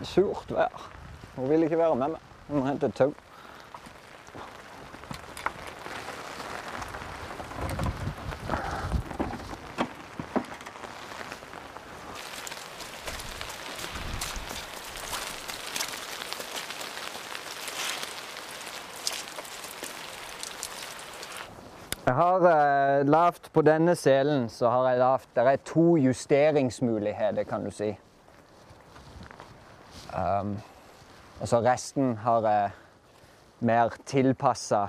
et surt vær. Hun vil ikke være med meg. Hun må hente et tau. Jeg har eh, lavt på denne selen så har jeg lavt der er to justeringsmuligheter, kan du si. Um, og så resten har jeg mer tilpassa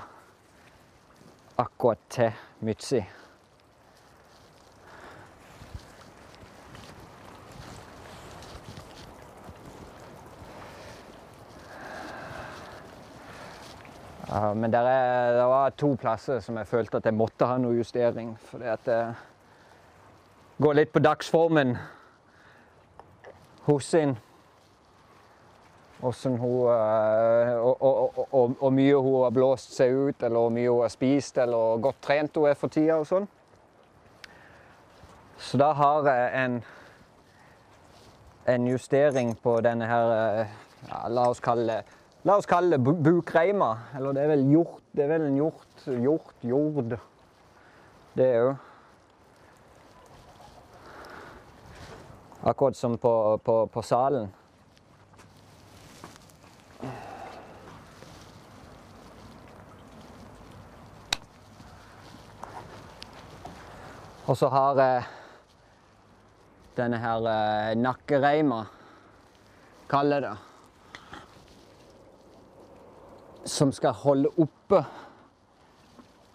akkurat til Mytsi. Men det var to plasser som jeg følte at jeg måtte ha noe justering. At det går litt på dagsformen hos henne. Hun eh, og, og, og, og mye hun har blåst seg ut, eller hvor mye hun har spist, eller hvor godt trent hun er for tida og sånn. Så da har jeg en, en justering på denne her eh, ja, La oss kalle det La oss kalle det bukreima. Eller det er vel hjort. Det er vel en hjort. Hjort, jord. Det jo Akkurat som på, på, på salen. Og så har jeg denne her eh, nakkereima, kaller det som skal holde oppe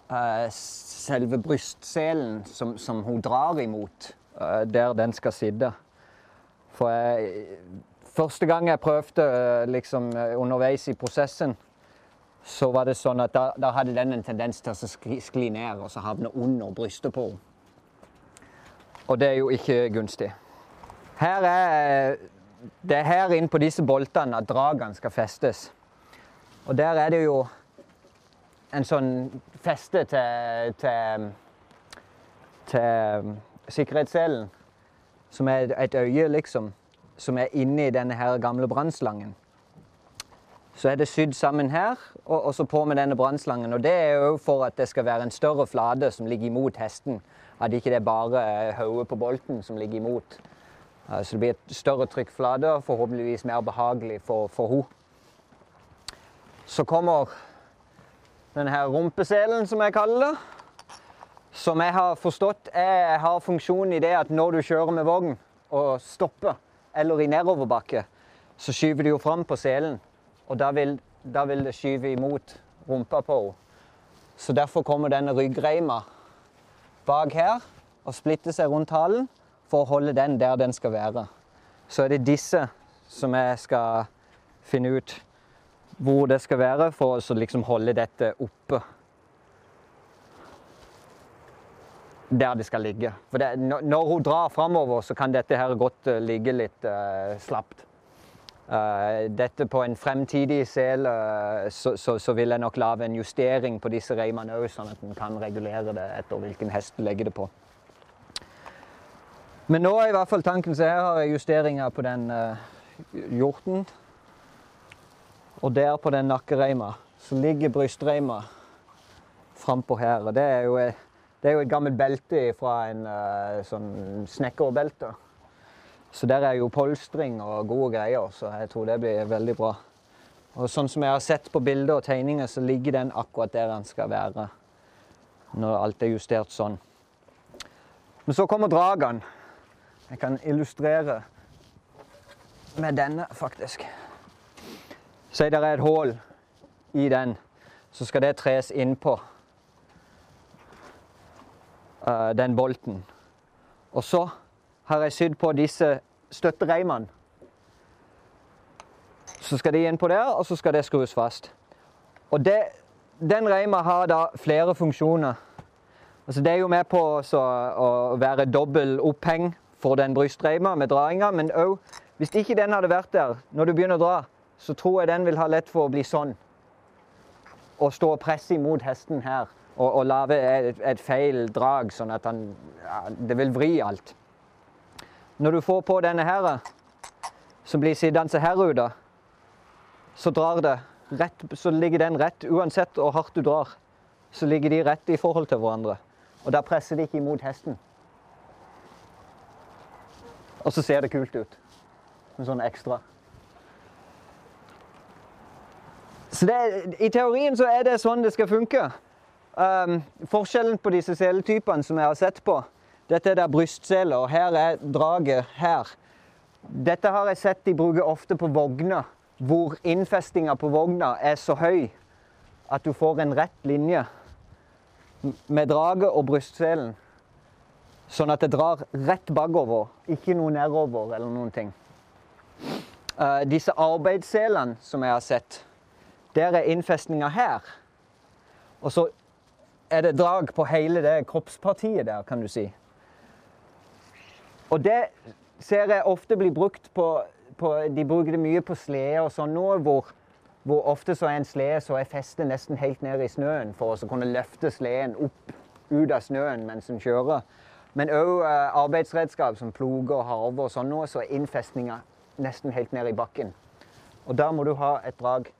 eh, selve brystselen som, som hun drar imot, eh, der den skal sitte. For jeg, første gang jeg prøvde eh, liksom, eh, underveis i prosessen, så var det sånn at da, da hadde den en tendens til å skli, skli ned og så havne under brystet på henne. Og det er jo ikke gunstig. Her er, det er her inne på disse boltene at dragene skal festes. Og der er det jo en sånn feste til, til, til sikkerhetsselen, som er et øye, liksom, som er inni denne her gamle brannslangen. Så er det sydd sammen her, og, og så på med denne brannslangen. Og det er jo for at det skal være en større flate som ligger imot hesten. At ikke det er bare hodet på bolten som ligger imot. Eh, Så det blir et større trykkflate og forhåpentligvis mer behagelig for, for henne. Så kommer denne her rumpeselen, som jeg kaller det. Som jeg har forstått er, har funksjon i det at når du kjører med vogn og stopper, eller i nedoverbakke, så skyver du jo fram på selen. Og da vil, da vil det skyve imot rumpa på henne. Så derfor kommer denne ryggreima bak her og splitter seg rundt halen for å holde den der den skal være. Så er det disse som jeg skal finne ut hvor det skal være for å liksom holde dette oppe. Der det skal ligge. For det, når- hun drar framover, så kan dette her godt eh, ligge litt eh, slapt. Eh, dette på en fremtidig sel eh, så, så, så vil jeg nok lage en justering på disse reimene òg, sånn at en kan regulere det etter hvilken hest du legger det på. Men nå er i hvert fall tanken så her har jeg justeringer på den eh, hjorten. Og der på den nakkereima så ligger brystreima frampå her. Og det er jo, et- det er jo et gammelt belte fra en sånn snekkerbelte. Så der er jo polstring og gode greier, så jeg tror det blir veldig bra. Og sånn som jeg har sett på bilder og tegninger, så ligger den akkurat der den skal være. Når alt er justert sånn. Men så kommer dragene. Jeg kan illustrere med denne, faktisk. Si det er et hull i den, så skal det tres innpå uh, den bolten. Og så har jeg sydd på disse støttereimene. Så skal de inn på der, og så skal det skrus fast. Og det, den reima har da flere funksjoner. Altså det er jo med på å være dobbel oppheng for den brystreima med drainga, men òg hvis ikke den hadde vært der når du begynner å dra, så tror jeg den vil ha lett for å bli sånn. Og stå og presse imot hesten her og, og lage et, et feil drag, sånn at han ja, Det vil vri alt. Når du får på denne her, som blir sittende her ute, så drar det rett, så ligger den rett. Uansett hvor hardt du drar, så ligger de rett i forhold til hverandre. Og da presser de ikke imot hesten. Og så ser det kult ut. En sånn ekstra. Så det, I teorien så er det sånn det skal funke. Um, forskjellen på disse seletypene som jeg har sett på Dette er der brystsele, og her er draget her. Dette har jeg sett de bruker ofte på vogner, hvor innfestinga på vogna er så høy at du får en rett linje med draget og brystselen. Sånn at det drar rett bakover, ikke noe nedover eller noen ting. Uh, disse arbeidsselene som jeg har sett, der er innfestninga her. Og så er det drag på hele det kroppspartiet der, kan du si. Og det ser jeg ofte blir brukt på, på De bruker det mye på sleder og sånn nå, hvor, hvor, ofte så er en slede så er festet nesten helt ned i snøen for å kunne løfte sleden opp ut av snøen mens en kjører. Men òg uh, arbeidsredskap som ploger og harver og sånn noe, så er innfestninga nesten helt ned i bakken. Og der må du ha et drag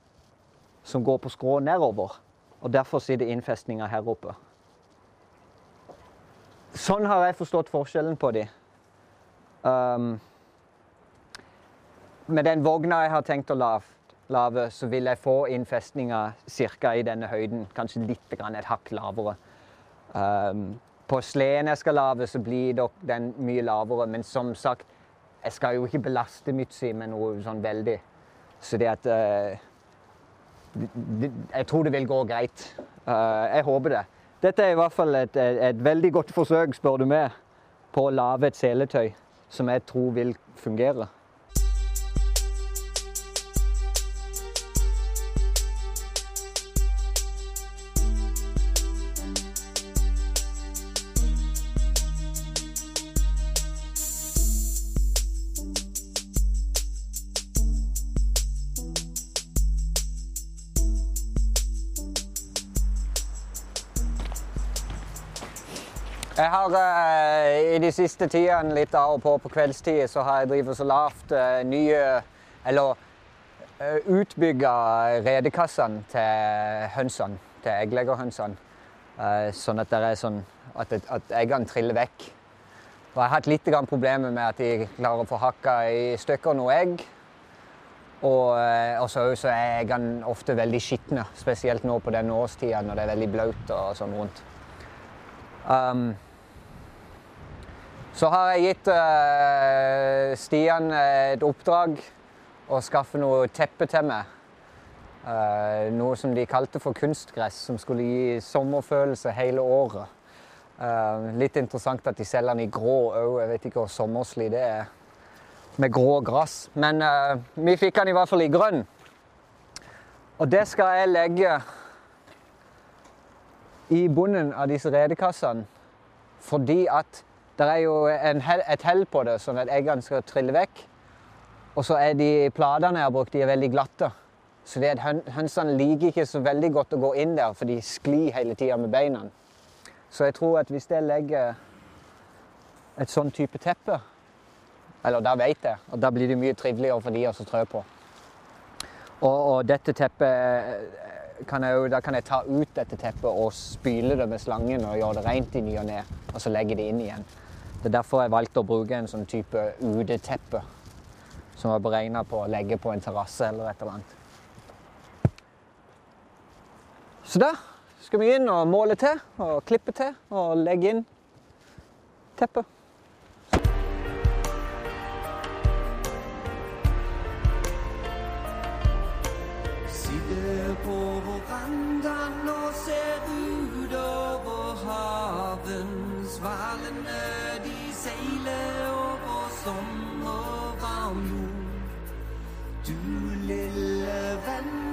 som går på skrå nedover. Og derfor sitter innfestninga her oppe. Sånn har jeg forstått forskjellen på de. Um, med den vogna jeg har tenkt å lage, så vil jeg få innfestninga ca. i denne høyden. Kanskje litt et hakk lavere. Um, på sleden jeg skal lage, så blir den mye lavere. Men som sagt, jeg skal jo ikke belaste Mytsi med noe sånn veldig. Så det at uh, jeg tror det vil gå greit. Uh, jeg håper det. Dette er i hvert fall et, et, et veldig godt forsøk, spør du meg, på å lage et seletøy som jeg tror vil fungere. Jeg har uh, i de siste tidene, litt av og på på kveldstid, så har jeg drevet så lavt uh, nye Eller uh, utbygga redekassene til hønsene. Til eggleggerhønsene. sånn at sånn at, at eggene triller vekk. Og jeg har hatt litt problemer med at de klarer å få hakka i stykker noe egg. Og, så, så, er eggene ofte veldig skitne, spesielt nå på denne årstida når det er veldig blaut og sånn rundt. Um, så har jeg gitt uh, Stian et oppdrag å skaffe noe teppe til meg. Uh, noe som de kalte for kunstgress, som skulle gi sommerfølelse hele året. Uh, litt interessant at de selger den i grå òg. Jeg vet ikke hvor sommerslig det er med grå gress. Men vi fikk den i hvert fall i grønn. Og det skal jeg legge i bunnen av disse redekassene fordi at det er jo hel, et hell på det, sånn at eggene skal trille vekk. Og så er de platene jeg har brukt, de er veldig glatte. Så det at hønsene liker ikke så veldig godt å gå inn der, for de sklir hele tida med beina. Så jeg tror at hvis jeg legger et sånn type teppe Eller da vet jeg, og da blir det mye triveligere for de å trø på. Og, og dette teppet kan jeg, da kan jeg ta ut dette teppet og spyle det med slangen og gjøre det rent i ny og ne. Og så legge det inn igjen. Det er derfor jeg valgte å bruke en sånn type uteteppe. Som var beregna på å legge på en terrasse eller et eller annet. Så da skal vi inn og måle til og klippe til og legge inn teppet. Sitter på Enda nå ser utover havens valene de seiler over sommervarm jord. Du lille venn.